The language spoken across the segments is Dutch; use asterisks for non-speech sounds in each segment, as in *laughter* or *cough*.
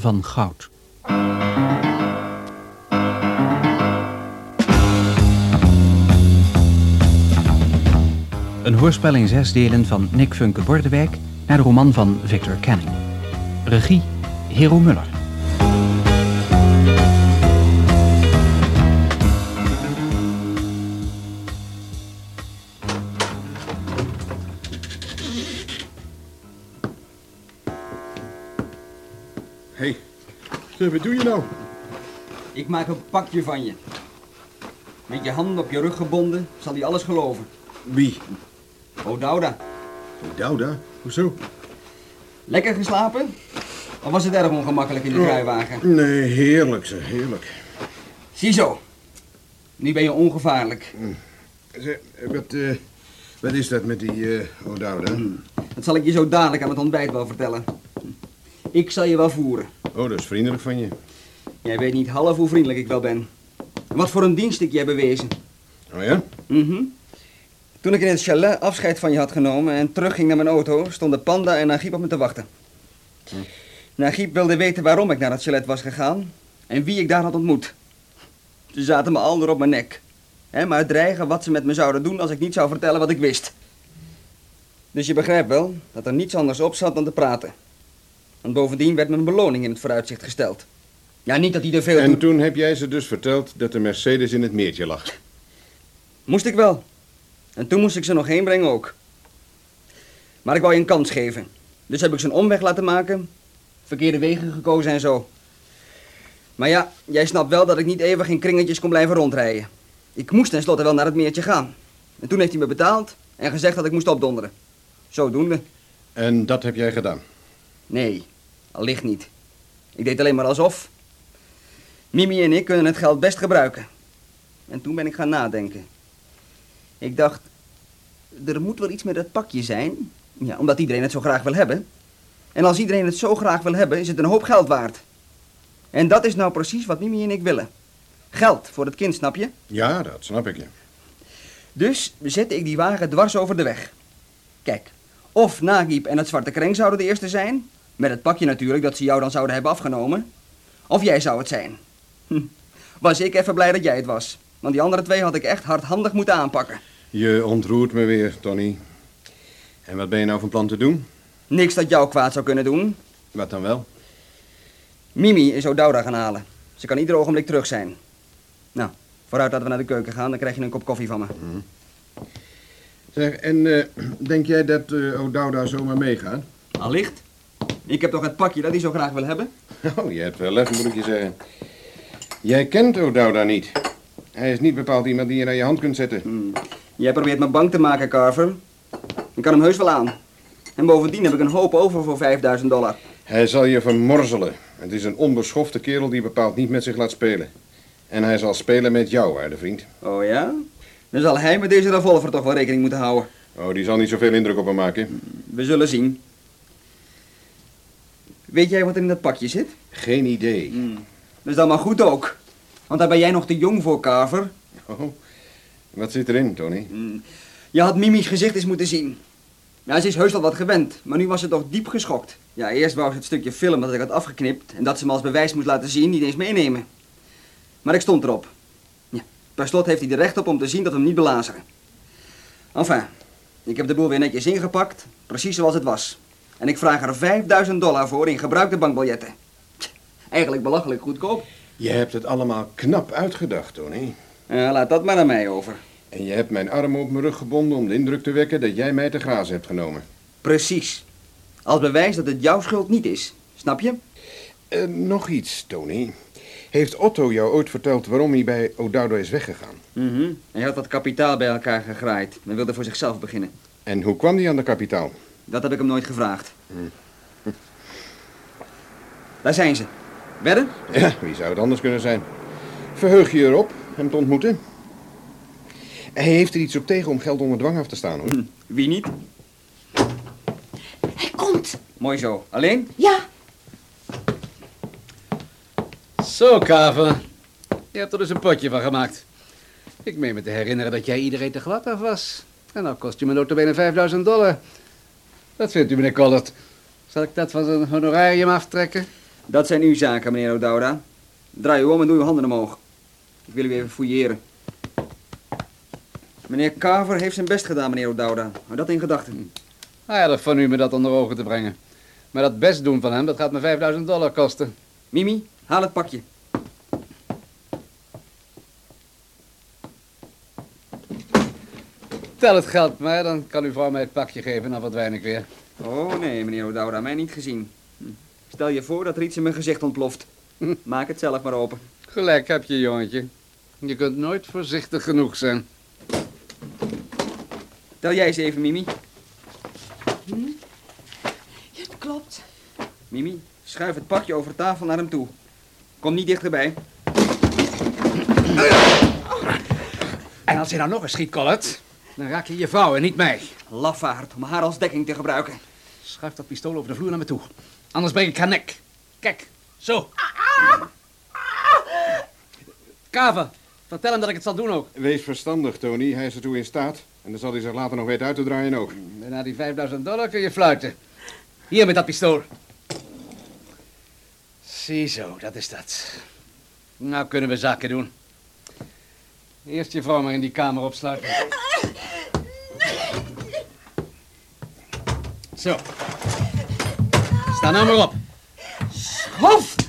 Van Goud. Een hoorspel in zes delen van Nick Funke Bordewijk naar de roman van Victor Canning. Regie Hero Muller. Wat doe je nou? Ik maak een pakje van je. Met je handen op je rug gebonden, zal hij alles geloven. Wie? Oh, Douda. Oh, Douda? Hoezo? Lekker geslapen? Of was het erg ongemakkelijk in de kruiwagen? Nee, heerlijk zeg, heerlijk. Ziezo. Nu ben je ongevaarlijk. Zeg, wat, eh, wat is dat met die eh oh, Douda? Dat zal ik je zo dadelijk aan het ontbijt wel vertellen. Ik zal je wel voeren. Oh, dat is vriendelijk van je. Jij weet niet half hoe vriendelijk ik wel ben. En wat voor een dienst ik je heb bewezen. Oh ja? Mhm. Toen ik in het chalet afscheid van je had genomen en terugging naar mijn auto, stonden Panda en Nagib op me te wachten. Nagib wilde weten waarom ik naar het chalet was gegaan en wie ik daar had ontmoet. Ze zaten me al op mijn nek. Hè, maar dreigen wat ze met me zouden doen als ik niet zou vertellen wat ik wist. Dus je begrijpt wel dat er niets anders op zat dan te praten. Want bovendien werd me een beloning in het vooruitzicht gesteld. Ja, niet dat hij er veel En toe- toen heb jij ze dus verteld dat de Mercedes in het meertje lag. Moest ik wel. En toen moest ik ze nog heen brengen ook. Maar ik wou je een kans geven. Dus heb ik ze een omweg laten maken. Verkeerde wegen gekozen en zo. Maar ja, jij snapt wel dat ik niet eeuwig in kringetjes kon blijven rondrijden. Ik moest tenslotte wel naar het meertje gaan. En toen heeft hij me betaald en gezegd dat ik moest opdonderen. Zodoende. En dat heb jij gedaan. Nee, allicht niet. Ik deed alleen maar alsof. Mimi en ik kunnen het geld best gebruiken. En toen ben ik gaan nadenken. Ik dacht, er moet wel iets met dat pakje zijn. Ja, omdat iedereen het zo graag wil hebben. En als iedereen het zo graag wil hebben, is het een hoop geld waard. En dat is nou precies wat Mimi en ik willen. Geld voor het kind, snap je? Ja, dat snap ik je. Dus zette ik die wagen dwars over de weg. Kijk, of Nagib en het Zwarte Kreng zouden de eerste zijn. Met het pakje natuurlijk dat ze jou dan zouden hebben afgenomen. Of jij zou het zijn. Hm. Was ik even blij dat jij het was. Want die andere twee had ik echt hardhandig moeten aanpakken. Je ontroert me weer, Tony. En wat ben je nou van plan te doen? Niks dat jou kwaad zou kunnen doen. Wat dan wel? Mimi is O'Dowda gaan halen. Ze kan ieder ogenblik terug zijn. Nou, vooruit dat we naar de keuken gaan, dan krijg je een kop koffie van me. Zeg, en eh, denk jij dat eh O'Dowda zomaar meegaat? Allicht. Ik heb toch het pakje dat hij zo graag wil hebben? *laughs* Oh, je hebt wel lef, moet ik je zeggen. Jij kent O'Dowda niet. Hij is niet bepaald iemand die je naar je hand kunt zetten. Hm. Jij probeert me bang te maken, Carver. Ik kan hem heus wel aan. En bovendien heb ik een hoop over voor 5000 dollar. Hij zal je vermorzelen. Het is een onbeschofte kerel die bepaald niet met zich laat spelen. En hij zal spelen met jou, waarde vriend. Oh ja? Dan zal hij met deze revolver toch wel rekening moeten houden. Oh, die zal niet zoveel indruk op hem maken. We zullen zien. Weet jij wat er in dat pakje zit? Geen idee. Hm. Dat is dan maar goed ook. Want daar ben jij nog te jong voor, Carver. Oh, wat zit erin, Tony? Hm. Je had Mimi's gezicht eens moeten zien. Ja, ze is heus al wat gewend, maar nu was ze toch diep geschokt. Ja, eerst wou ze het stukje film dat ik had afgeknipt en dat ze me als bewijs moest laten zien niet eens meenemen. Maar ik stond erop. Ja, per slot heeft hij er recht op om te zien dat we hem niet belazen. Enfin, ik heb de boel weer netjes ingepakt, precies zoals het was. En ik vraag er 5000 dollar voor in gebruikte bankbiljetten. Tch, Eigenlijk belachelijk goedkoop. Je hebt het allemaal knap uitgedacht, Tony. Ja, laat dat maar aan mij over. En je hebt mijn arm op mijn rug gebonden om de indruk te wekken dat jij mij te grazen hebt genomen. Precies. Als bewijs dat het jouw schuld niet is. Snap je? Eh, nog iets, Tony. Heeft Otto jou ooit verteld waarom hij bij O'Dowda is weggegaan? Mhm. Hij had wat kapitaal bij elkaar gegraaid en wilde voor zichzelf beginnen. En hoe kwam hij aan de kapitaal? Dat heb ik hem nooit gevraagd. *laughs* Daar zijn ze. Wedden? Ja, wie zou het anders kunnen zijn? Verheug je erop hem te ontmoeten? Hij heeft er iets op tegen om geld onder dwang af te staan, hoor. Hm, Wie niet? Hij komt. Mooi zo. Alleen? Ja, Zo, Kaver. Je hebt er dus een potje van gemaakt. Ik meen me te herinneren dat jij iedereen te glad af was. En nou kost je me notabene 5000 dollar. Wat vindt u, meneer Collard? Zal ik dat van zijn honorarium aftrekken? Dat zijn uw zaken, meneer O'Dowda. Draai u om en doe uw handen omhoog. Ik wil u even fouilleren. Meneer Carver heeft zijn best gedaan, meneer O'Dowda. Hou dat in gedachten. Aardig van u me dat onder ogen te brengen. Maar dat best doen van hem, dat gaat me 5000 dollar kosten. Mimi, haal het pakje. Tel het geld maar, dan kan uw vrouw mij het pakje geven en dan verdwijn ik weer. Oh nee, meneer O'Dowda, mij niet gezien. Hm. Stel je voor dat er iets in mijn gezicht ontploft. Maak het zelf maar open. Gelijk heb je, jongetje. Je kunt nooit voorzichtig genoeg zijn. Tel jij eens even, Mimi. Ja, het klopt. Mimi, schuif het pakje over tafel naar hem toe. Kom niet dichterbij. En als je nou nog eens schiet, Collett, dan raak je je vrouw en niet mij. Lafaard, om haar als dekking te gebruiken. Schuif dat pistool over de vloer naar me toe. Anders breek ik haar nek. Kijk, zo. Kaver, vertel hem dat ik het zal doen ook. Wees verstandig, Tony. Hij is ertoe in staat. En dan zal hij zich later nog weten uit te draaien ook. En na die 5000 dollar kun je fluiten. Hier met dat pistool. Ziezo, dat is dat. Nou kunnen we zaken doen. Eerst je vrouw maar in die kamer opsluiten. Zo. Sta nou maar op. Hoofd!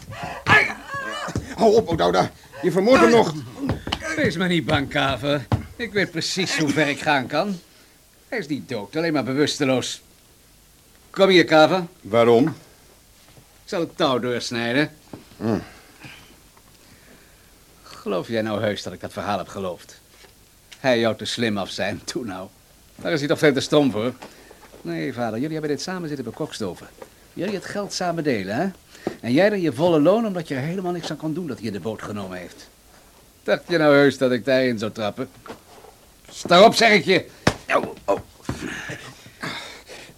Hou op, O'Dowda. Je vermoordt hem nog. Wees maar niet bang, Kaver. Ik weet precies hoe ver ik gaan kan. Hij is niet dood, alleen maar bewusteloos. Kom hier, Kaver. Waarom? Ik zal het touw doorsnijden. Hmm. Geloof jij nou heus dat ik dat verhaal heb geloofd? Hij jou te slim af zijn, *laughs* toen nou. Daar is hij toch veel te stom voor? Nee, vader, jullie hebben dit samen zitten bekokstoven. Jullie het geld samen delen, hè? En jij er je volle loon omdat je er helemaal niks aan kon doen dat hij je de boot genomen heeft. Dacht je nou heus dat ik daarin zou trappen? Sta op, zeg ik je. Oh, oh.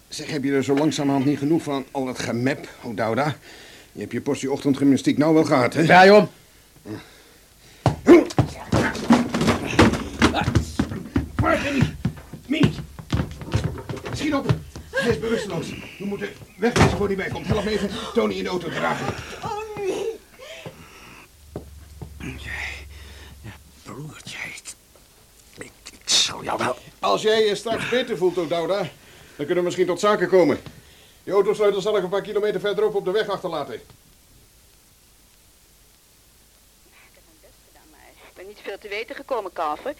Zeg, heb je er zo langzamerhand niet genoeg van al dat gemep, O'Dowda? Je hebt je portie ochtendgymnastiek nou wel gehad, hè? Draai om. Waar, Mini? Mini! Schiet op! Hij is bewusteloos. We moeten wegwezen voor hij bij komt. Help me even Tony in de auto dragen. Oh, nee. Broertje, ik, ik, ik zal jou wel... Als jij je straks beter voelt, O'Dowda, dan kunnen we misschien tot zaken komen. Die autosleutel zal ik een paar kilometer verderop op de weg achterlaten. Ik heb mijn best gedaan, maar ik ben niet veel te weten gekomen, Kaver.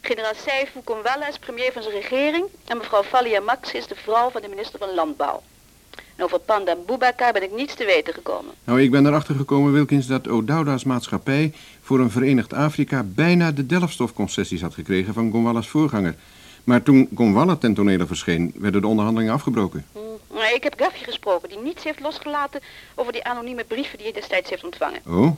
Generaal Seifu Conwella is premier van zijn regering en mevrouw Valia Max is de vrouw van de minister van Landbouw. En over Panda Boubacar ben ik niets te weten gekomen. Nou, ik ben erachter gekomen, Wilkins, dat O'Dowda's maatschappij voor een Verenigd Afrika bijna de Delfstofconcessies had gekregen van Gonwalla's voorganger. Maar toen Gonwalla ten tonele verscheen, werden de onderhandelingen afgebroken. Hm, Maar ik heb Gaffy gesproken die niets heeft losgelaten over die anonieme brieven die hij destijds heeft ontvangen. Oh?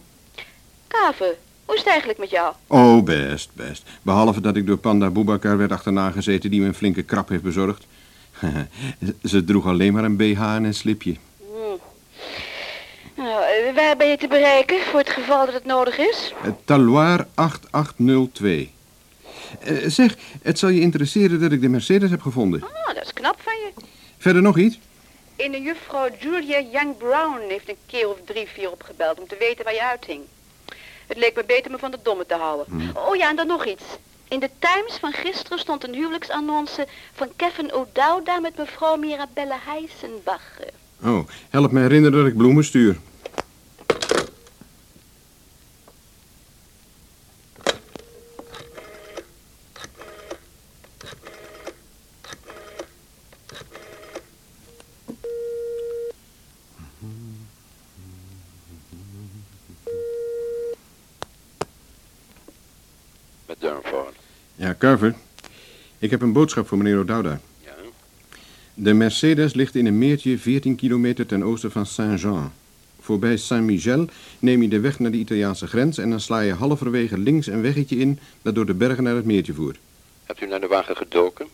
Kaver, hoe is het eigenlijk met jou? Oh, best, best. Behalve dat ik door Panda Boubacar werd achterna gezeten die me een flinke krap heeft bezorgd. *laughs* Ze droeg alleen maar een BH en een slipje. Hm. Nou, eh, waar ben je te bereiken voor het geval dat het nodig is? Taloir 8802. Eh, zeg, het zal je interesseren dat ik de Mercedes heb gevonden. Oh, dat is knap van je. Verder nog iets? Ene juffrouw Julia Young Brown heeft een keer of drie, vier opgebeld om te weten waar je uithing. Het leek me beter me van de domme te houden. Oh ja, en dan nog iets. In de Times van gisteren stond een huwelijksannonce van Kevin O'Dowda met mevrouw Mirabelle Heisenbach. Oh, help me herinneren dat ik bloemen stuur. Met Durnford. Ja, Carver. Ik heb een boodschap voor meneer O'Dowda. Ja? De Mercedes ligt in een meertje 14 kilometer ten oosten van Saint-Jean. Voorbij Saint-Michel neem je de weg naar de Italiaanse grens en dan sla je halverwege links een weggetje in dat door de bergen naar het meertje voert. Hebt u naar de wagen gedoken?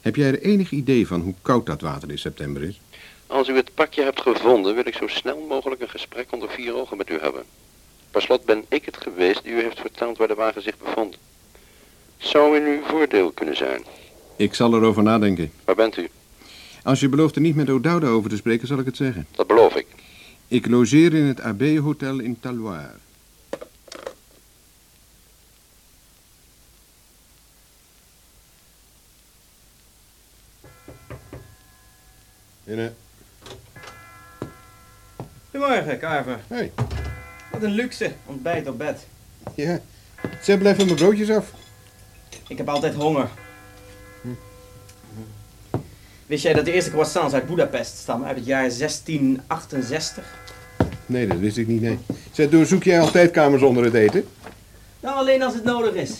Heb jij er enig idee van hoe koud dat water in september is? Als u het pakje hebt gevonden, wil ik zo snel mogelijk een gesprek onder vier ogen met u hebben. Per slot ben ik het geweest die u heeft verteld waar de wagen zich bevond. Zou in uw voordeel kunnen zijn. Ik zal erover nadenken. Waar bent u? Als je belooft er niet met O'Dowda over te spreken, zal ik het zeggen. Dat beloof ik. Ik logeer in het AB Hotel in Taloir. Binnen. Goedemorgen, Carver. Hey. Wat een luxe, ontbijt op bed. Ja. Zeg, blijf van mijn broodjes af. Ik heb altijd honger. Wist jij dat de eerste croissants uit Budapest stammen, uit het jaar 1668? Nee, dat wist ik niet, nee. Zeg, doorzoek jij altijd kamers onder het eten? Nou, alleen als het nodig is.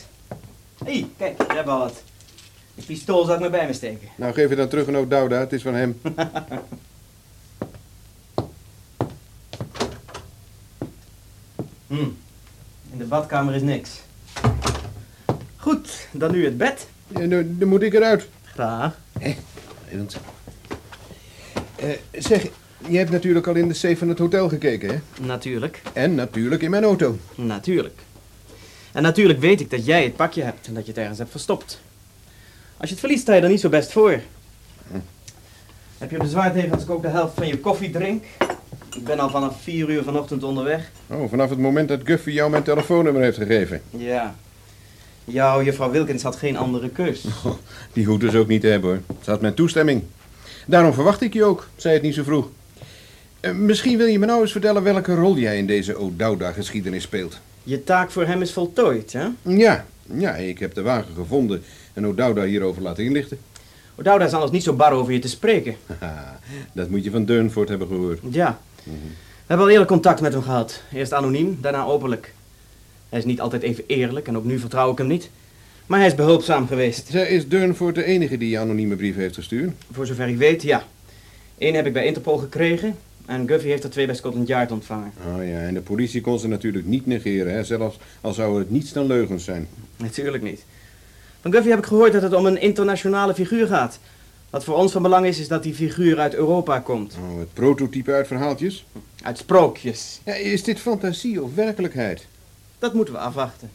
Hé, hey, kijk, ik heb al wat. Een pistool zou ik maar bij me steken. Nou, geef je dan terug een O'Dowda, het is van hem. *laughs* Hm. In de badkamer is niks. Dan nu het bed. Ja, dan moet ik eruit. Graag. Vervelend. Eh, zeg, je hebt natuurlijk al in de safe van het hotel gekeken, hè? Natuurlijk. En natuurlijk in mijn auto. Natuurlijk. En natuurlijk weet ik dat jij het pakje hebt en dat je het ergens hebt verstopt. Als je het verliest, sta je er niet zo best voor. Heb je bezwaar tegen als ik ook de helft van je koffie drink? Ik ben al vanaf 4 uur vanochtend onderweg. Oh, vanaf het moment dat Guffy jou mijn telefoonnummer heeft gegeven. Ja. Jouw juffrouw Wilkins had geen andere keus. *laughs* Die hoeft dus ook niet te hebben, hoor. Ze had mijn toestemming. Daarom verwacht ik je ook, zei het niet zo vroeg. Eh, misschien wil je me nou eens vertellen welke rol jij in deze O'Dowda-geschiedenis speelt. Je taak voor hem is voltooid, hè? Ja, ja, ik heb de wagen gevonden en O'Dowda hierover laten inlichten. O'Dowda is anders niet zo bar over je te spreken. Haha, *laughs* dat moet je van Durnford hebben gehoord. Ja. We hebben al eerder contact met hem gehad. Eerst anoniem, daarna openlijk. Hij is niet altijd even eerlijk en ook nu vertrouw ik hem niet. Maar hij is behulpzaam geweest. Zij is Durnford de enige die je anonieme brief heeft gestuurd? Voor zover ik weet, ja. Eén heb ik bij Interpol gekregen en Guffy heeft er twee bij Scotland Yard ontvangen. Oh ja, en de politie kon ze natuurlijk niet negeren, hè? zelfs al zou het niets dan leugens zijn. Natuurlijk niet. Van Guffy heb ik gehoord dat het om een internationale figuur gaat. Wat voor ons van belang is, is dat die figuur uit Europa komt. Oh, het prototype uit verhaaltjes? Uit sprookjes. Ja, is dit fantasie of werkelijkheid? Dat moeten we afwachten.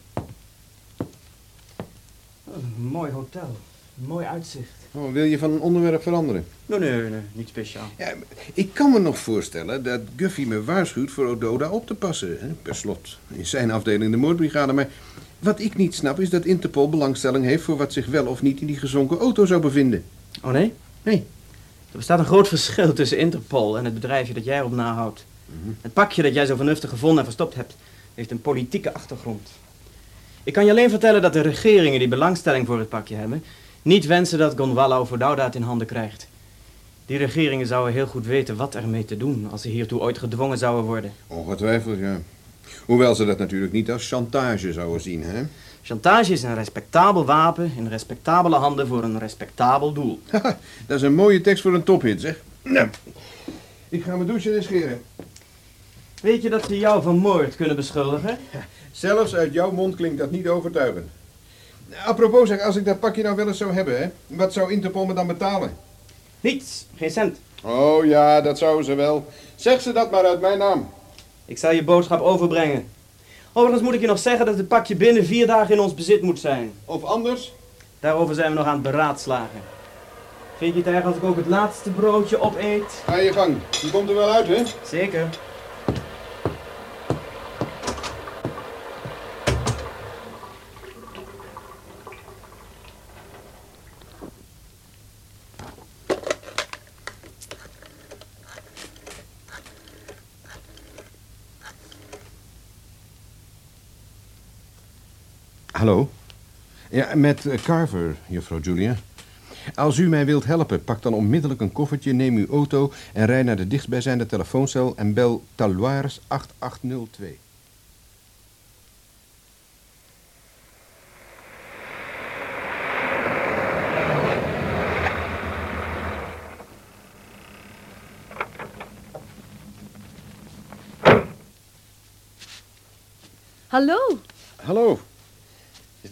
Oh, een mooi hotel. Een mooi uitzicht. Oh, wil je van onderwerp veranderen? Nee, nee, nee, niet speciaal. Ja, ik kan me nog voorstellen dat Guffy me waarschuwt voor Ododa op te passen. Hè? Per slot, in zijn afdeling de moordbrigade. Maar wat ik niet snap is dat Interpol belangstelling heeft voor wat zich wel of niet in die gezonken auto zou bevinden. Oh nee? Nee. Er bestaat een groot verschil tussen Interpol en het bedrijfje dat jij erop nahoudt. Het pakje dat jij zo vernuftig gevonden en verstopt hebt, heeft een politieke achtergrond. Ik kan je alleen vertellen dat de regeringen die belangstelling voor het pakje hebben, niet wensen dat Gonwalla Vodouda het in handen krijgt. Die regeringen zouden heel goed weten wat ermee te doen als ze hiertoe ooit gedwongen zouden worden. Ongetwijfeld, ja. Hoewel ze dat natuurlijk niet als chantage zouden zien, hè? Chantage is een respectabel wapen in respectabele handen voor een respectabel doel. Haha, *laughs* dat is een mooie tekst voor een tophit, zeg. Nou, ik ga me douchen en scheren. Weet je dat ze jou van moord kunnen beschuldigen? Zelfs uit jouw mond klinkt dat niet overtuigend. Apropos, zeg, als ik dat pakje nou wel eens zou hebben, hè, wat zou Interpol me dan betalen? Niets, geen cent. Oh ja, dat zouden ze wel. Zeg ze dat maar uit mijn naam. Ik zal je boodschap overbrengen. Overigens moet ik je nog zeggen dat het pakje binnen vier dagen in ons bezit moet zijn. Of anders? Daarover zijn we nog aan het beraadslagen. Vind je het erg als ik ook het laatste broodje opeet? Ga je gang. Die komt er wel uit, hè? Zeker. Hallo? Ja, met Carver, juffrouw Julia. Als u mij wilt helpen, pak dan onmiddellijk een koffertje, neem uw auto en rij naar de dichtstbijzijnde telefooncel en bel Taloirs 8802.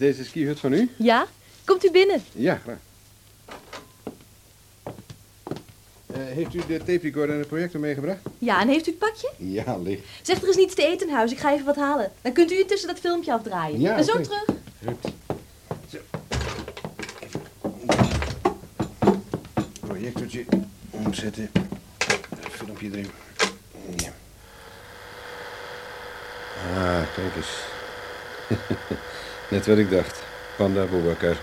Deze skihut van u? Ja? Komt u binnen? Ja, graag. Eh, heeft u de tape recorder en de projector meegebracht? Ja, en heeft u het pakje? Ja, licht. Zeg, er is niets te eten in huis. Ik ga even wat halen. Dan kunt u intussen dat filmpje afdraaien. Ja, en zo terug. Goed. Zo. Projectortje omzetten. Filmpje erin. Ja. Ah, kijk eens. *laughs* Net wat ik dacht. Panda Boubacar.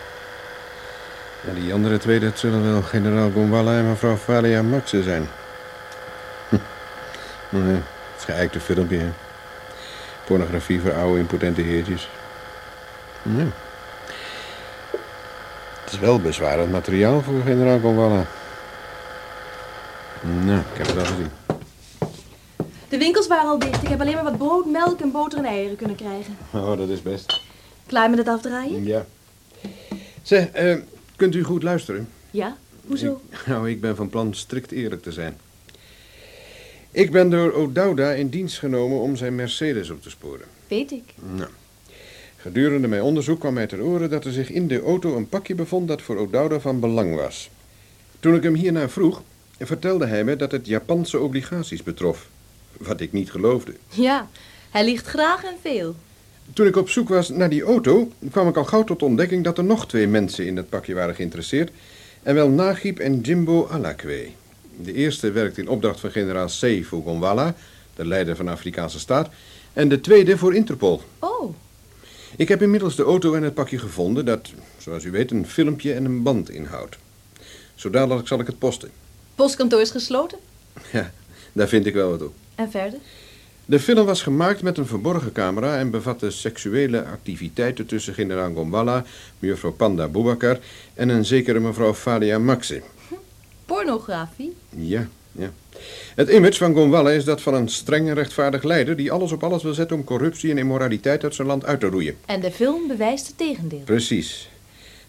En die andere twee, dat zullen wel generaal Gonwalla en mevrouw Valia Maxe zijn. Hm. Nee, het is geëikte filmpje, hè. Pornografie voor oude impotente heertjes. Ja. Het is wel bezwarend materiaal voor generaal Gonwalla. Nou, ik heb het al gezien. De winkels waren al dicht. Ik heb alleen maar wat brood, melk en boter en eieren kunnen krijgen. Oh, dat is best. Klaar met het afdraaien? Ja. Zeg, eh, kunt u goed luisteren? Ja. Hoezo? Ik- *laughs* nou, ik ben van plan strikt eerlijk te zijn. Ik ben door O'Dowda in dienst genomen om zijn Mercedes op te sporen. Weet ik. Nou. Gedurende mijn onderzoek kwam mij ter oren dat er zich in de auto een pakje bevond dat voor O'Dowda van belang was. Toen ik hem hiernaar vroeg, vertelde hij me dat het Japanse obligaties betrof. Wat ik niet geloofde. Ja, hij liegt graag en veel. Toen ik op zoek was naar die auto, kwam ik al gauw tot ontdekking dat er nog twee mensen in het pakje waren geïnteresseerd. En wel Nagib en Jimbo Alakwe. De eerste werkt in opdracht van generaal C. Gonwala, de leider van de Afrikaanse staat. En de tweede voor Interpol. Oh, Ik heb inmiddels de auto en het pakje gevonden dat, zoals u weet, een filmpje en een band inhoudt. Zo dadelijk zal ik het posten. postkantoor is gesloten. Ja, daar vind ik wel wat op. En verder? De film was gemaakt met een verborgen camera en bevatte seksuele activiteiten tussen generaal Gomballa, mevrouw Panda Boubacar en een zekere mevrouw Falia Maxe. Pornografie? Ja, ja. Het image van Gomballa is dat van een streng en rechtvaardig leider die alles op alles wil zetten om corruptie en immoraliteit uit zijn land uit te roeien. En de film bewijst het tegendeel. Precies.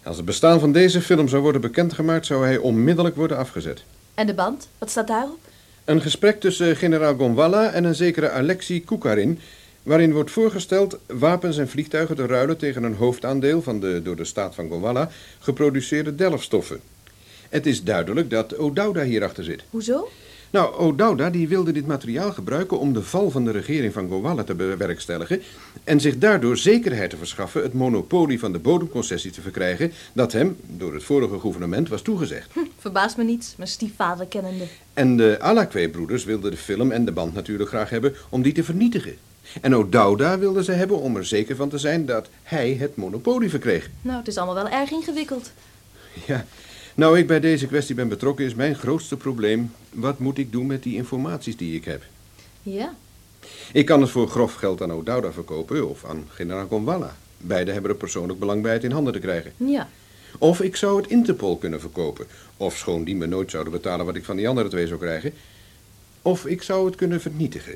Als het bestaan van deze film zou worden bekendgemaakt, zou hij onmiddellijk worden afgezet. En de band? Wat staat daarop? Een gesprek tussen generaal Gonwalla en een zekere Alexei Kukarin, waarin wordt voorgesteld wapens en vliegtuigen te ruilen tegen een hoofdaandeel van de door de staat van Gonwalla geproduceerde delfstoffen. Het is duidelijk dat O'Dowda hierachter zit. Hoezo? Nou, O'Dowda die wilde dit materiaal gebruiken om de val van de regering van Gonwalla te bewerkstelligen en zich daardoor zekerheid te verschaffen het monopolie van de bodemconcessie te verkrijgen dat hem door het vorige gouvernement was toegezegd. Hm, verbaast me niets, mijn stiefvader kennende. En de Alakwe-broeders wilden de film en de band natuurlijk graag hebben om die te vernietigen. En O'Dowda wilde ze hebben om er zeker van te zijn dat hij het monopolie verkreeg. Nou, het is allemaal wel erg ingewikkeld. Ja, nou ik bij deze kwestie ben betrokken is mijn grootste probleem... wat moet ik doen met die informaties die ik heb? Ja, Ik kan het voor grof geld aan O'Dowda verkopen of aan generaal Gonwalla. Beide hebben er persoonlijk belang bij het in handen te krijgen. ja. Of ik zou het Interpol kunnen verkopen. Of schoon die me nooit zouden betalen wat ik van die andere twee zou krijgen. Of ik zou het kunnen vernietigen.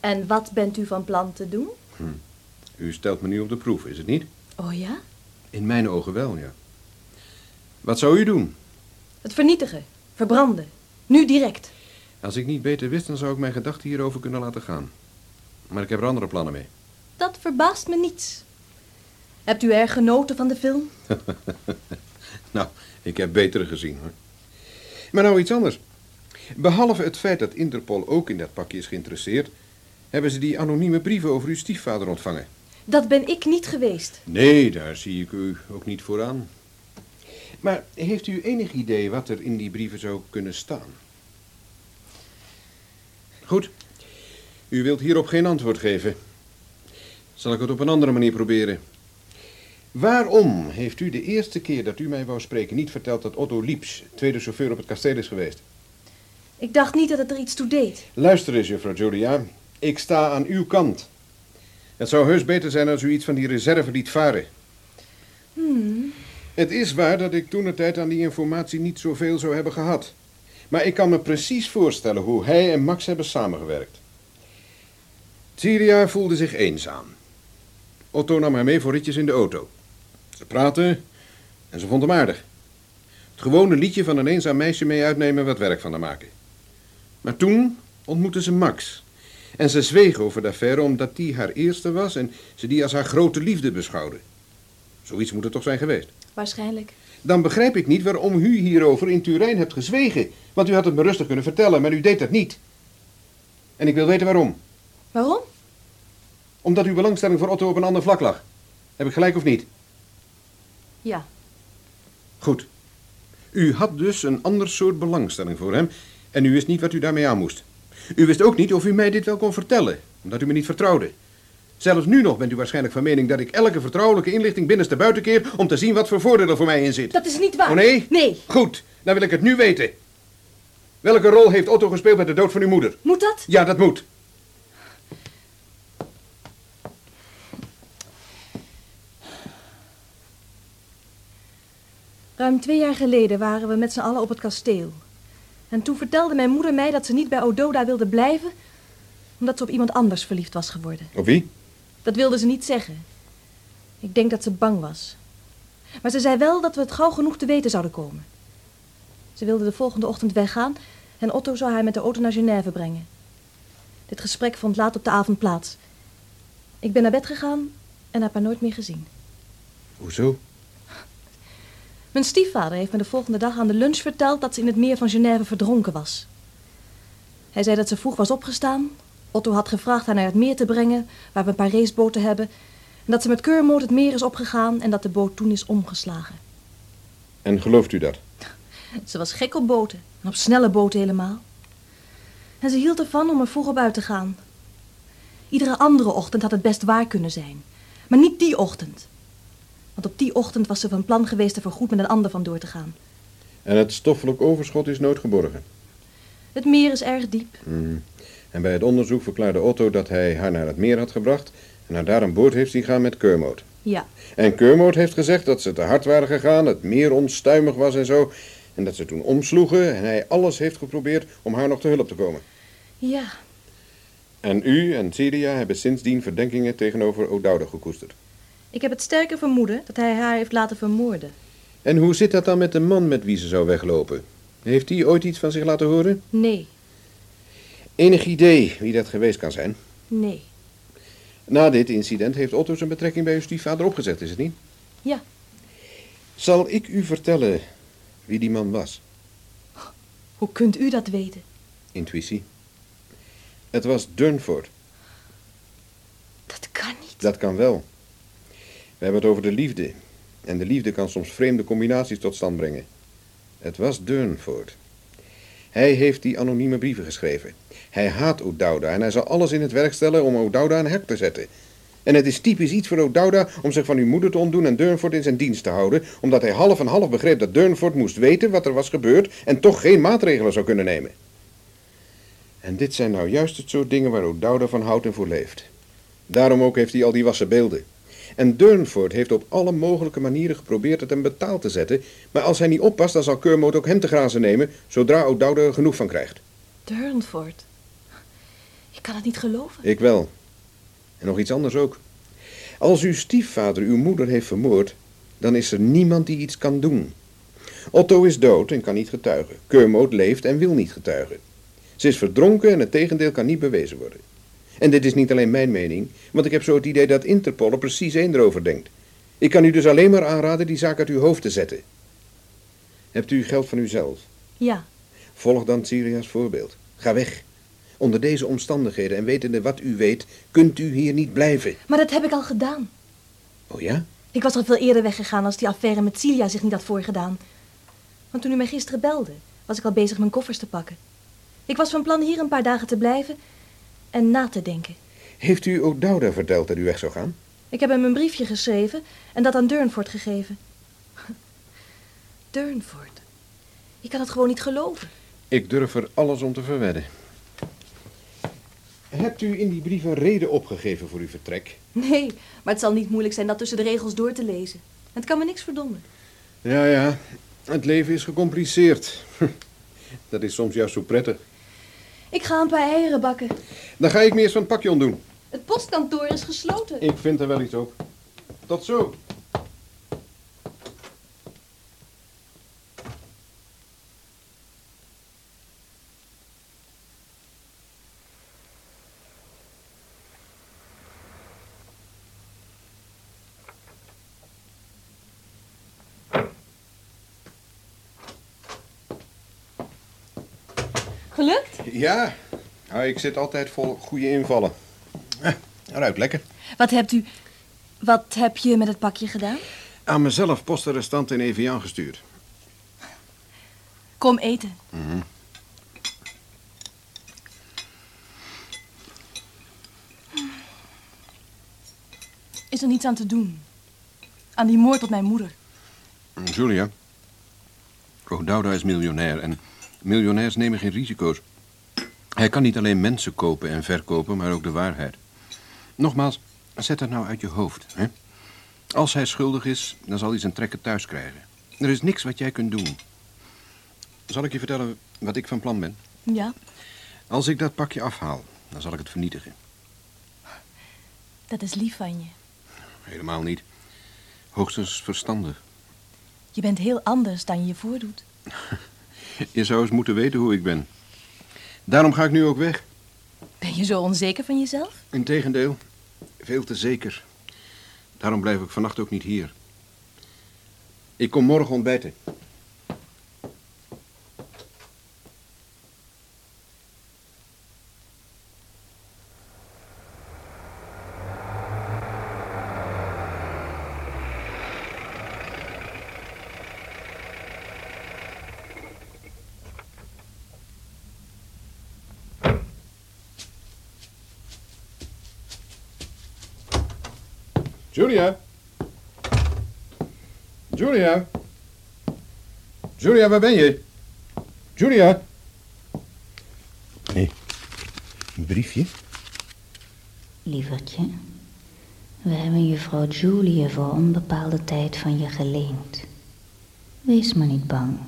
En wat bent u van plan te doen? U stelt me nu op de proef, is het niet? Oh ja? In mijn ogen wel, ja. Wat zou u doen? Het vernietigen, verbranden. Nu direct. Als ik niet beter wist, dan zou ik mijn gedachten hierover kunnen laten gaan. Maar ik heb er andere plannen mee. Dat verbaast me niets. Hebt u erg genoten van de film? *laughs* Nou, ik heb betere gezien, hoor. Maar nou iets anders. Behalve het feit dat Interpol ook in dat pakje is geïnteresseerd... hebben ze die anonieme brieven over uw stiefvader ontvangen. Dat ben ik niet geweest. Nee, daar zie ik u ook niet voor aan. Maar heeft u enig idee wat er in die brieven zou kunnen staan? Goed. U wilt hierop geen antwoord geven. Zal ik het op een andere manier proberen? Waarom heeft u de eerste keer dat u mij wou spreken niet verteld dat Otto Lieps, tweede chauffeur op het kasteel is geweest? Ik dacht niet dat het er iets toe deed. Luister eens, juffrouw Julia. Ik sta aan uw kant. Het zou heus beter zijn als u iets van die reserve liet varen. Hmm. Het is waar dat ik toen de tijd aan die informatie niet zoveel zou hebben gehad. Maar ik kan me precies voorstellen hoe hij en Max hebben samengewerkt. Syria voelde zich eenzaam. Otto nam haar mee voor ritjes in de auto. Ze praten en ze vond hem aardig. Het gewone liedje van een eenzaam meisje mee uitnemen wat werk van haar maken. Maar toen ontmoette ze Max. En ze zweeg over de affaire omdat die haar eerste was en ze die als haar grote liefde beschouwde. Zoiets moet het toch zijn geweest. Waarschijnlijk. Dan begrijp ik niet waarom u hierover in Turijn hebt gezwegen. Want u had het me rustig kunnen vertellen, maar u deed dat niet. En ik wil weten waarom. Waarom? Omdat uw belangstelling voor Otto op een ander vlak lag. Heb ik gelijk of niet? Ja. Goed. U had dus een ander soort belangstelling voor hem en u wist niet wat u daarmee aan moest. U wist ook niet of u mij dit wel kon vertellen, omdat u me niet vertrouwde. Zelfs nu nog bent u waarschijnlijk van mening dat ik elke vertrouwelijke inlichting binnenste buitenkeer om te zien wat voor voordeel er voor mij in zit. Dat is niet waar. Oh nee? Nee. Goed, dan wil ik het nu weten. Welke rol heeft Otto gespeeld bij de dood van uw moeder? Moet dat? Ja, dat moet. Ruim twee jaar geleden waren we met z'n allen op het kasteel. En toen vertelde mijn moeder mij dat ze niet bij Ododa wilde blijven, omdat ze op iemand anders verliefd was geworden. Op wie? Dat wilde ze niet zeggen. Ik denk dat ze bang was. Maar ze zei wel dat we het gauw genoeg te weten zouden komen. Ze wilde de volgende ochtend weggaan en Otto zou haar met de auto naar Genève brengen. Dit gesprek vond laat op de avond plaats. Ik ben naar bed gegaan en heb haar nooit meer gezien. Hoezo? Mijn stiefvader heeft me de volgende dag aan de lunch verteld dat ze in het meer van Genève verdronken was. Hij zei dat ze vroeg was opgestaan. Otto had gevraagd haar naar het meer te brengen, waar we een paar raceboten hebben. En dat ze met keurmoot het meer is opgegaan en dat de boot toen is omgeslagen. En gelooft u dat? Ze was gek op boten, en op snelle boten helemaal. En ze hield ervan om er vroeg op uit te gaan. Iedere andere ochtend had het best waar kunnen zijn. Maar niet die ochtend. Want op die ochtend was ze van plan geweest er voorgoed met een ander van door te gaan. En het stoffelijk overschot is nooit geborgen. Het meer is erg diep. Hmm. En bij het onderzoek verklaarde Otto dat hij haar naar het meer had gebracht en haar daar aan boord heeft zien gaan met Keurmoot. Ja, En Keurmoot heeft gezegd dat ze te hard waren gegaan, het meer onstuimig was en zo. En dat ze toen omsloegen en hij alles heeft geprobeerd om haar nog te hulp te komen. ja. En u en Celia hebben sindsdien verdenkingen tegenover O'Dowda gekoesterd. Ik heb het sterke vermoeden dat hij haar heeft laten vermoorden. En hoe zit dat dan met de man met wie ze zou weglopen? Heeft die ooit iets van zich laten horen? Nee, Enig idee wie dat geweest kan zijn? nee. Na dit incident heeft Otto zijn betrekking bij uw stiefvader opgezet, is het niet? Ja. Zal ik u vertellen wie die man was? Hoe kunt u dat weten? Intuïtie. Het was Durnford. Dat kan niet. Dat kan wel. We hebben het over de liefde. En de liefde kan soms vreemde combinaties tot stand brengen. Het was Durnford. Hij heeft die anonieme brieven geschreven. Hij haat O'Dowda en hij zal alles in het werk stellen om O'Dowda een hek te zetten. En het is typisch iets voor O'Dowda om zich van uw moeder te ontdoen en Durnford in zijn dienst te houden, omdat hij half en half begreep dat Durnford moest weten wat er was gebeurd en toch geen maatregelen zou kunnen nemen. En dit zijn nou juist het soort dingen waar O'Dowda van houdt en voor leeft. Daarom ook heeft hij al die wassen beelden. En Durnford heeft op alle mogelijke manieren geprobeerd het hem betaald te zetten, maar als hij niet oppast, dan zal Kermode ook hem te grazen nemen, zodra O'Dowda er genoeg van krijgt. Durnford. Ik kan het niet geloven. Ik wel. En nog iets anders ook. Als uw stiefvader uw moeder heeft vermoord, dan is er niemand die iets kan doen. Otto is dood en kan niet getuigen. Kermode leeft en wil niet getuigen. Ze is verdronken en het tegendeel kan niet bewezen worden. En dit is niet alleen mijn mening, want ik heb zo het idee dat Interpol er precies één erover denkt. Ik kan u dus alleen maar aanraden die zaak uit uw hoofd te zetten. Hebt u geld van uzelf? Ja, Volg dan Syria's voorbeeld. Ga weg. Onder deze omstandigheden en wetende wat u weet, kunt u hier niet blijven. maar dat heb ik al gedaan. Oh ja? Ik was al veel eerder weggegaan als die affaire met Celia zich niet had voorgedaan. Want toen u mij gisteren belde, was ik al bezig mijn koffers te pakken. Ik was van plan hier een paar dagen te blijven en na te denken. Heeft u O'Dowda verteld dat u weg zou gaan? Ik heb hem een briefje geschreven en dat aan Durnford gegeven. *laughs* Durnford. Ik kan het gewoon niet geloven. Ik durf er alles om te verwedden. Hebt u in die brief een reden opgegeven voor uw vertrek? Nee, maar het zal niet moeilijk zijn dat tussen de regels door te lezen. Het kan me niks verdommen. Ja, ja. Het leven is gecompliceerd. *laughs* Dat is soms juist zo prettig. Ik ga een paar eieren bakken. Dan ga ik me eerst van het pakje ontdoen. Het postkantoor is gesloten. Ik vind er wel iets op. Tot zo. Ja, nou, ik zit altijd vol goede invallen. Eh, ruikt lekker. Wat hebt u... Wat heb je met het pakje gedaan? Aan mezelf postenrestant in Evian gestuurd. Kom eten. is er niets aan te doen. Aan die moord op mijn moeder. Julia. O'Dowda is miljonair en miljonairs nemen geen risico's. Hij kan niet alleen mensen kopen en verkopen, maar ook de waarheid. Nogmaals, zet dat nou uit je hoofd. Hè? Als hij schuldig is, dan zal hij zijn trekken thuis krijgen. Er is niks wat jij kunt doen. Zal ik je vertellen wat ik van plan ben? Ja, Als ik dat pakje afhaal, dan zal ik het vernietigen. dat is lief van je. Helemaal niet. Hoogstens verstandig. Je bent heel anders dan je je voordoet. *laughs* Je zou eens moeten weten hoe ik ben. Daarom ga ik nu ook weg. Ben je zo onzeker van jezelf? Integendeel, veel te zeker. Daarom blijf ik vannacht ook niet hier. Ik kom morgen ontbijten. Julia? Julia? Julia, waar ben je? Julia? Hé, een briefje? Lievertje, we hebben juffrouw Julia voor onbepaalde tijd van je geleend. Wees maar niet bang.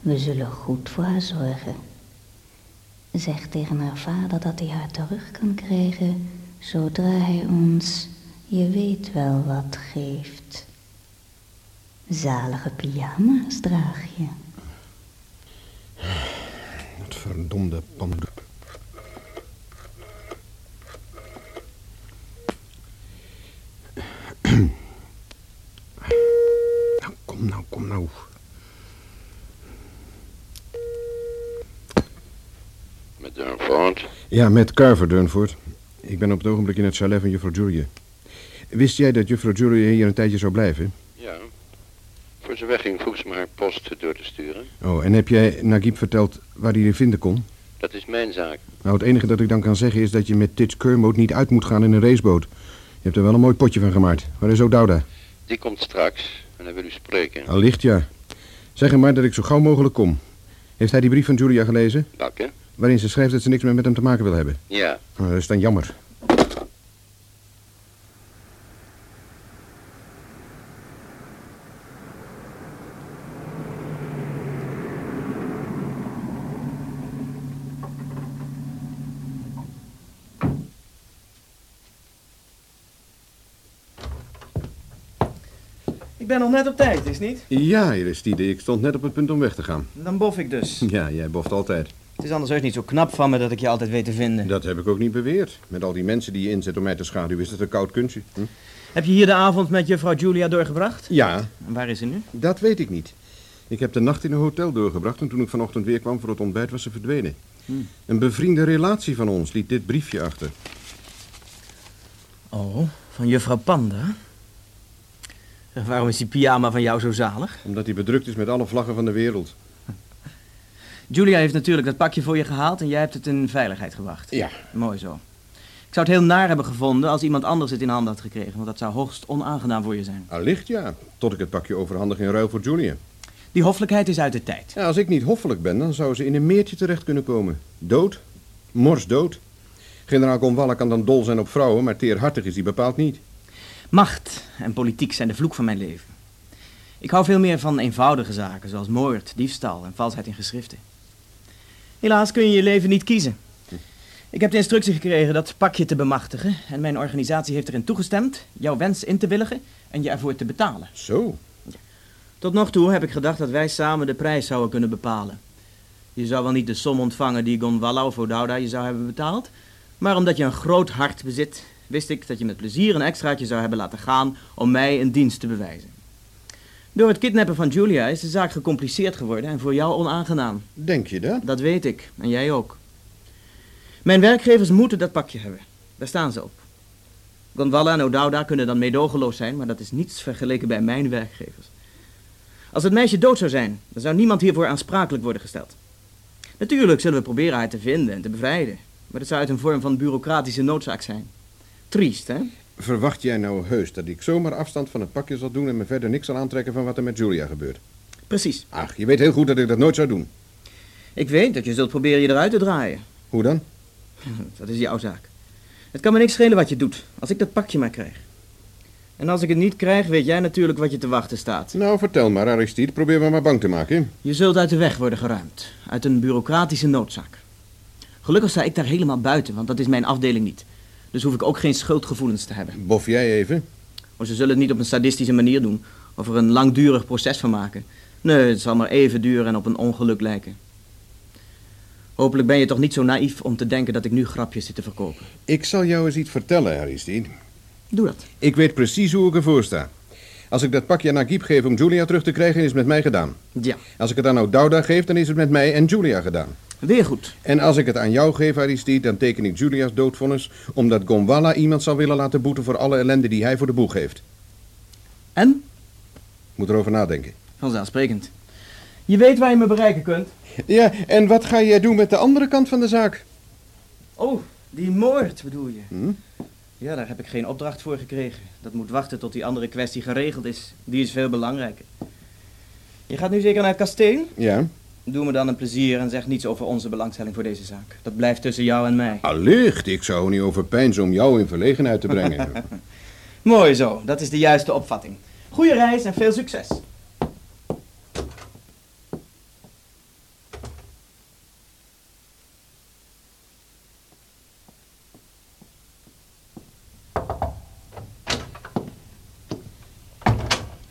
We zullen goed voor haar zorgen. Zeg tegen haar vader dat hij haar terug kan krijgen zodra hij ons, je weet wel wat, geeft. Zalige pyjama's draag je. Dat verdomde panda. Nou, kom nou, kom nou. Met Durnford. Ja, met Carver, Durnford. Ik ben op het ogenblik in het chalet van juffrouw Julia. Wist jij dat juffrouw Julia hier een tijdje zou blijven? Ja. Voor ze wegging vroeg ze me haar post door te sturen. Oh, en heb jij Nagib verteld waar hij je vinden kon? Dat is mijn zaak. Nou, het enige dat ik dan kan zeggen is dat je met Tits Kermode niet uit moet gaan in een raceboot. Je hebt er wel een mooi potje van gemaakt. Waar is O'Dowda? Die komt straks en hij wil u spreken. Allicht, ja. Zeg hem maar dat ik zo gauw mogelijk kom. Heeft hij die brief van Julia gelezen? Welke? Waarin ze schrijft dat ze niks meer met hem te maken wil hebben. Ja. Nou, dat is dan jammer. Ben nog net op tijd, is niet? Ja, Aristide, ik stond net op het punt om weg te gaan. Dan bof ik dus. *laughs* Ja, jij boft altijd. Het is anders heus niet zo knap van me dat ik je altijd weet te vinden. Dat heb ik ook niet beweerd. Met al die mensen die je inzet om mij te schaduwen is het een koud kunstje. Hm? Heb je hier de avond met juffrouw Julia doorgebracht? Ja, En waar is ze nu? dat weet ik niet. Ik heb de nacht in een hotel doorgebracht en toen ik vanochtend weer kwam voor het ontbijt was ze verdwenen. Een bevriende relatie van ons liet dit briefje achter. Oh, van juffrouw Panda. *laughs* Waarom is die pyjama van jou zo zalig? Omdat hij bedrukt is met alle vlaggen van de wereld. Julia heeft natuurlijk dat pakje voor je gehaald en jij hebt het in veiligheid gebracht. Ja. Mooi zo. Ik zou het heel naar hebben gevonden als iemand anders het in handen had gekregen, want dat zou hoogst onaangenaam voor je zijn. Allicht ja, tot ik het pakje overhandig in ruil voor Julia. Die hoffelijkheid is uit de tijd. Ja, als ik niet hoffelijk ben, dan zou ze in een meertje terecht kunnen komen. Dood. Mors dood. Generaal Gonwalla kan dan dol zijn op vrouwen, maar teerhartig is hij bepaald niet. Macht en politiek zijn de vloek van mijn leven. Ik hou veel meer van eenvoudige zaken, zoals moord, diefstal en valsheid in geschriften. Helaas kun je je leven niet kiezen. Ik heb de instructie gekregen dat pakje te bemachtigen en mijn organisatie heeft erin toegestemd jouw wens in te willigen en je ervoor te betalen. Zo. Tot nog toe heb ik gedacht dat wij samen de prijs zouden kunnen bepalen. Je zou wel niet de som ontvangen die Gonwalla of O'Dowda je zou hebben betaald, maar omdat je een groot hart bezit, wist ik dat je met plezier een extraatje zou hebben laten gaan om mij een dienst te bewijzen. Door het kidnappen van Julia is de zaak gecompliceerd geworden en voor jou onaangenaam. Denk je dat? Dat weet ik, en jij ook. Mijn werkgevers moeten dat pakje hebben. Daar staan ze op. Gonwalla en O'Dowda kunnen dan meedogenloos zijn, maar dat is niets vergeleken bij mijn werkgevers. Als het meisje dood zou zijn, dan zou niemand hiervoor aansprakelijk worden gesteld. Natuurlijk zullen we proberen haar te vinden en te bevrijden, maar dat zou uit een vorm van bureaucratische noodzaak zijn. Triest, hè? Verwacht jij nou heus dat ik zomaar afstand van het pakje zal doen en me verder niks zal aantrekken van wat er met Julia gebeurt? Precies. Ach, je weet heel goed dat ik dat nooit zou doen. Ik weet dat je zult proberen je eruit te draaien. Hoe dan? *laughs* Dat is jouw zaak. Het kan me niks schelen wat je doet, als ik dat pakje maar krijg. En als ik het niet krijg, weet jij natuurlijk wat je te wachten staat. Nou, vertel maar, Aristide. Probeer me maar bang te maken. Je zult uit de weg worden geruimd. Uit een bureaucratische noodzaak. Gelukkig sta ik daar helemaal buiten, want dat is mijn afdeling niet. Dus hoef ik ook geen schuldgevoelens te hebben. Bof jij even? Maar ze zullen het niet op een sadistische manier doen. Of er een langdurig proces van maken. Nee, het zal maar even duren en op een ongeluk lijken. Hopelijk ben je toch niet zo naïef om te denken dat ik nu grapjes zit te verkopen. Ik zal jou eens iets vertellen, Aristide. Doe dat. Ik weet precies hoe ik ervoor sta. Als ik dat pakje aan Nagib geef om Julia terug te krijgen, is het met mij gedaan. Ja, Als ik het aan O'Dowda geef, dan is het met mij en Julia gedaan. Weer goed. En als ik het aan jou geef, Aristide, dan teken ik Julia's doodvonnis... omdat Gonwala iemand zal willen laten boeten voor alle ellende die hij voor de boeg heeft. En? Moet erover nadenken. Vanzelfsprekend. Je weet waar je me bereiken kunt. Ja, en wat ga jij doen met de andere kant van de zaak? Oh, die moord bedoel je? Hm? Ja, daar heb ik geen opdracht voor gekregen. Dat moet wachten tot die andere kwestie geregeld is. Die is veel belangrijker. Je gaat nu zeker naar het kasteel? Ja. Doe me dan een plezier en zeg niets over onze belangstelling voor deze zaak. Dat blijft tussen jou en mij. Allicht, ik zou niet over pijnzen om jou in verlegenheid te brengen. *laughs* Mooi zo, dat is de juiste opvatting. Goeie reis en veel succes.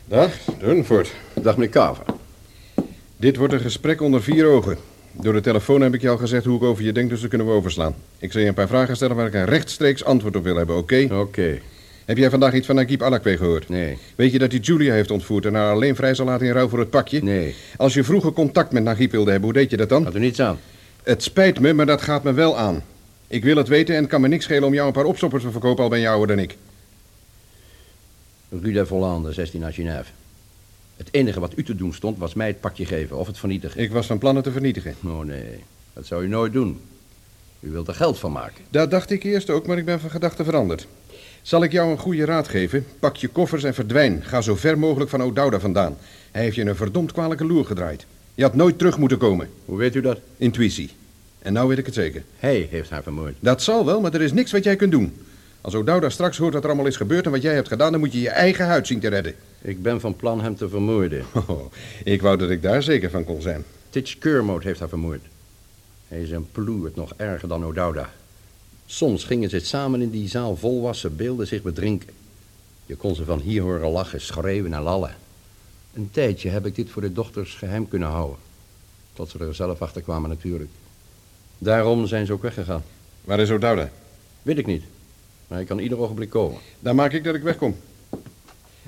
Dag, Durnford. Dag meneer Kaver. Dit wordt een gesprek onder vier ogen. Door de telefoon heb ik je al gezegd hoe ik over je denk, dus dat kunnen we overslaan. Ik zal je een paar vragen stellen waar ik een rechtstreeks antwoord op wil hebben, oké? Oké. Heb jij vandaag iets van Nagib Alakwe gehoord? Nee. Weet je dat hij Julia heeft ontvoerd en haar alleen vrij zal laten in ruil voor het pakje? Nee. Als je vroeger contact met Nagib wilde hebben, hoe deed je dat dan? Had er niets aan. Het spijt me, maar dat gaat me wel aan. Ik wil het weten en het kan me niks schelen om jou een paar opstoppers te verkopen, al ben je ouder dan ik. Rue de Vollande, 16 à Genève. Het enige wat u te doen stond, was mij het pakje geven of het vernietigen. Ik was van plan het te vernietigen. Oh nee, dat zou u nooit doen. U wilt er geld van maken. Dat dacht ik eerst ook, maar ik ben van gedachten veranderd. Zal ik jou een goede raad geven? Pak je koffers en verdwijn. Ga zo ver mogelijk van O'Dowda vandaan. Hij heeft je een verdomd kwalijke loer gedraaid. Je had nooit terug moeten komen. Hoe weet u dat? Intuïtie. En nou weet ik het zeker. Hij heeft haar vermoord. Dat zal wel, maar er is niks wat jij kunt doen. Als O'Dowda straks hoort wat er allemaal is gebeurd en wat jij hebt gedaan, dan moet je je eigen huid zien te redden. Ik ben van plan hem te vermoorden. *laughs* Oh, ik wou dat ik daar zeker van kon zijn. Titch Kermode heeft haar vermoord. Hij is een ploert nog erger dan O'Dowda. Soms gingen ze samen in die zaal volwassen beelden zich bedrinken. Je kon ze van hier horen lachen, schreeuwen en lallen. Een tijdje heb ik dit voor de dochters geheim kunnen houden. Tot ze er zelf achter kwamen natuurlijk. Daarom zijn ze ook weggegaan. Waar is O'Dowda? Weet ik niet. Maar hij kan ieder ogenblik komen. Dan maak ik dat ik wegkom.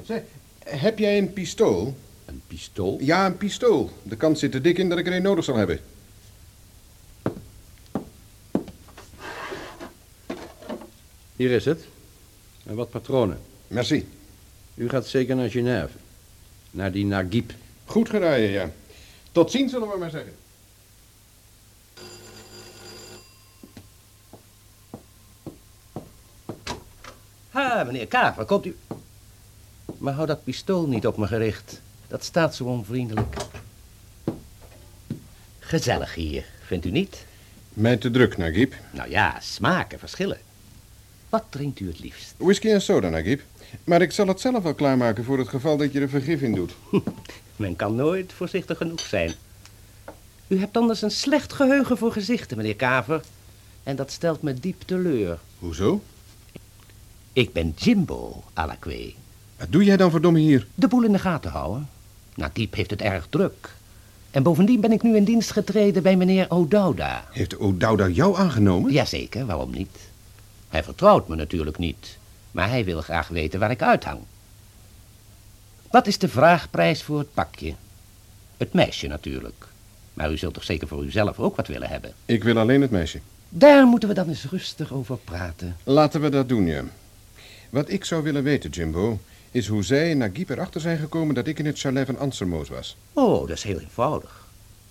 Zeg, heb jij een pistool? Een pistool? Ja, een pistool. De kans zit er dik in dat ik er een nodig zal hebben. Hier is het. En wat patronen. Merci. U gaat zeker naar Genève. Naar die Nagib. Goed geraaien, ja. Tot ziens, zullen we maar zeggen. Meneer Kaver, komt u... Maar hou dat pistool niet op me gericht. Dat staat zo onvriendelijk. Gezellig hier, vindt u niet? Mij te druk, Nagib. Nou ja, smaken verschillen. Wat drinkt u het liefst? Whisky en soda, Nagib. Maar ik zal het zelf wel klaarmaken voor het geval dat je er vergif in doet. *laughs* Men kan nooit voorzichtig genoeg zijn. U hebt anders een slecht geheugen voor gezichten, meneer Kaver. En dat stelt me diep teleur. Hoezo? Ik ben Jimbo, Alakwe. Wat doe jij dan verdomme hier? De boel in de gaten houden. Nagib heeft het erg druk. En bovendien ben ik nu in dienst getreden bij meneer O'Dowda. Heeft O'Dowda jou aangenomen? Jazeker, waarom niet? Hij vertrouwt me natuurlijk niet, maar hij wil graag weten waar ik uithang. Wat is de vraagprijs voor het pakje? Het meisje natuurlijk. Maar u zult toch zeker voor uzelf ook wat willen hebben? Ik wil alleen het meisje. Daar moeten we dan eens rustig over praten. Laten we dat doen, ja. Wat ik zou willen weten, Jimbo, is hoe zij en Nagib erachter zijn gekomen dat ik in het chalet van Ansermoos was. Oh, dat is heel eenvoudig.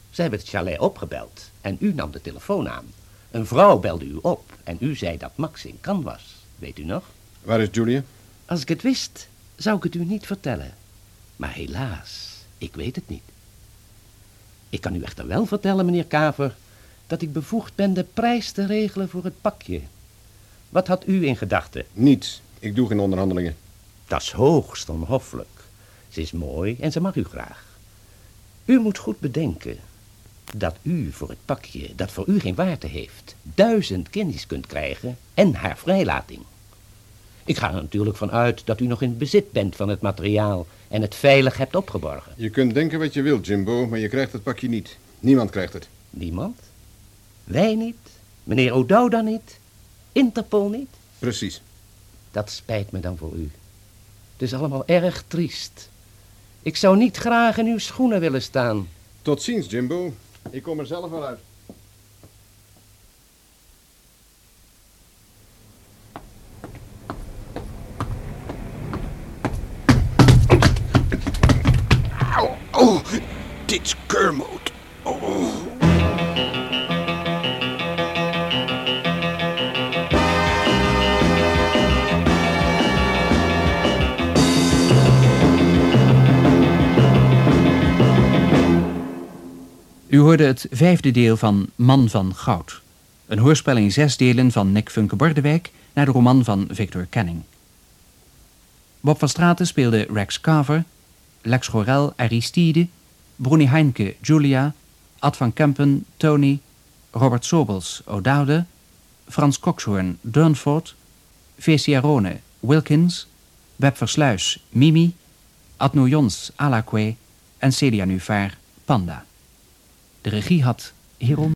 Ze hebben het chalet opgebeld en u nam de telefoon aan. Een vrouw belde u op en u zei dat Max in Cannes was. Weet u nog? Waar is Julia? Als ik het wist, zou ik het u niet vertellen. Maar helaas, ik weet het niet. Ik kan u echter wel vertellen, meneer Kaver, dat ik bevoegd ben de prijs te regelen voor het pakje. Wat had u in gedachten? Niets. Ik doe geen onderhandelingen. Dat is hoogst onhoffelijk. Ze is mooi en ze mag u graag. U moet goed bedenken dat u voor het pakje, dat voor u geen waarde heeft, duizend guineas kunt krijgen en haar vrijlating. Ik ga er natuurlijk van uit dat u nog in bezit bent van het materiaal en het veilig hebt opgeborgen. Je kunt denken wat je wilt, Jimbo, maar je krijgt het pakje niet. Niemand krijgt het. Niemand? Wij niet? Meneer O'Dowda niet? Interpol niet? Precies. Dat spijt me dan voor u. Het is allemaal erg triest. Ik zou niet graag in uw schoenen willen staan. Tot ziens, Jimbo. Ik kom er zelf wel uit. Hoorde het vijfde deel van Man van Goud. Een hoorspel in zes delen van Nick Funke Bordewijk naar de roman van Victor Canning. Bob van Straten speelde Rex Carver, Lex Gorel Aristide, Bruni Heinke Julia, Ad van Kempen Tony, Robert Sobels O'Dowde, Frans Coxhoorn Durnford, Veciarone Wilkins, Web Versluis Mimi, Adno Jons Alakwe en Celia Nuvaar Panda. De regie had Hierom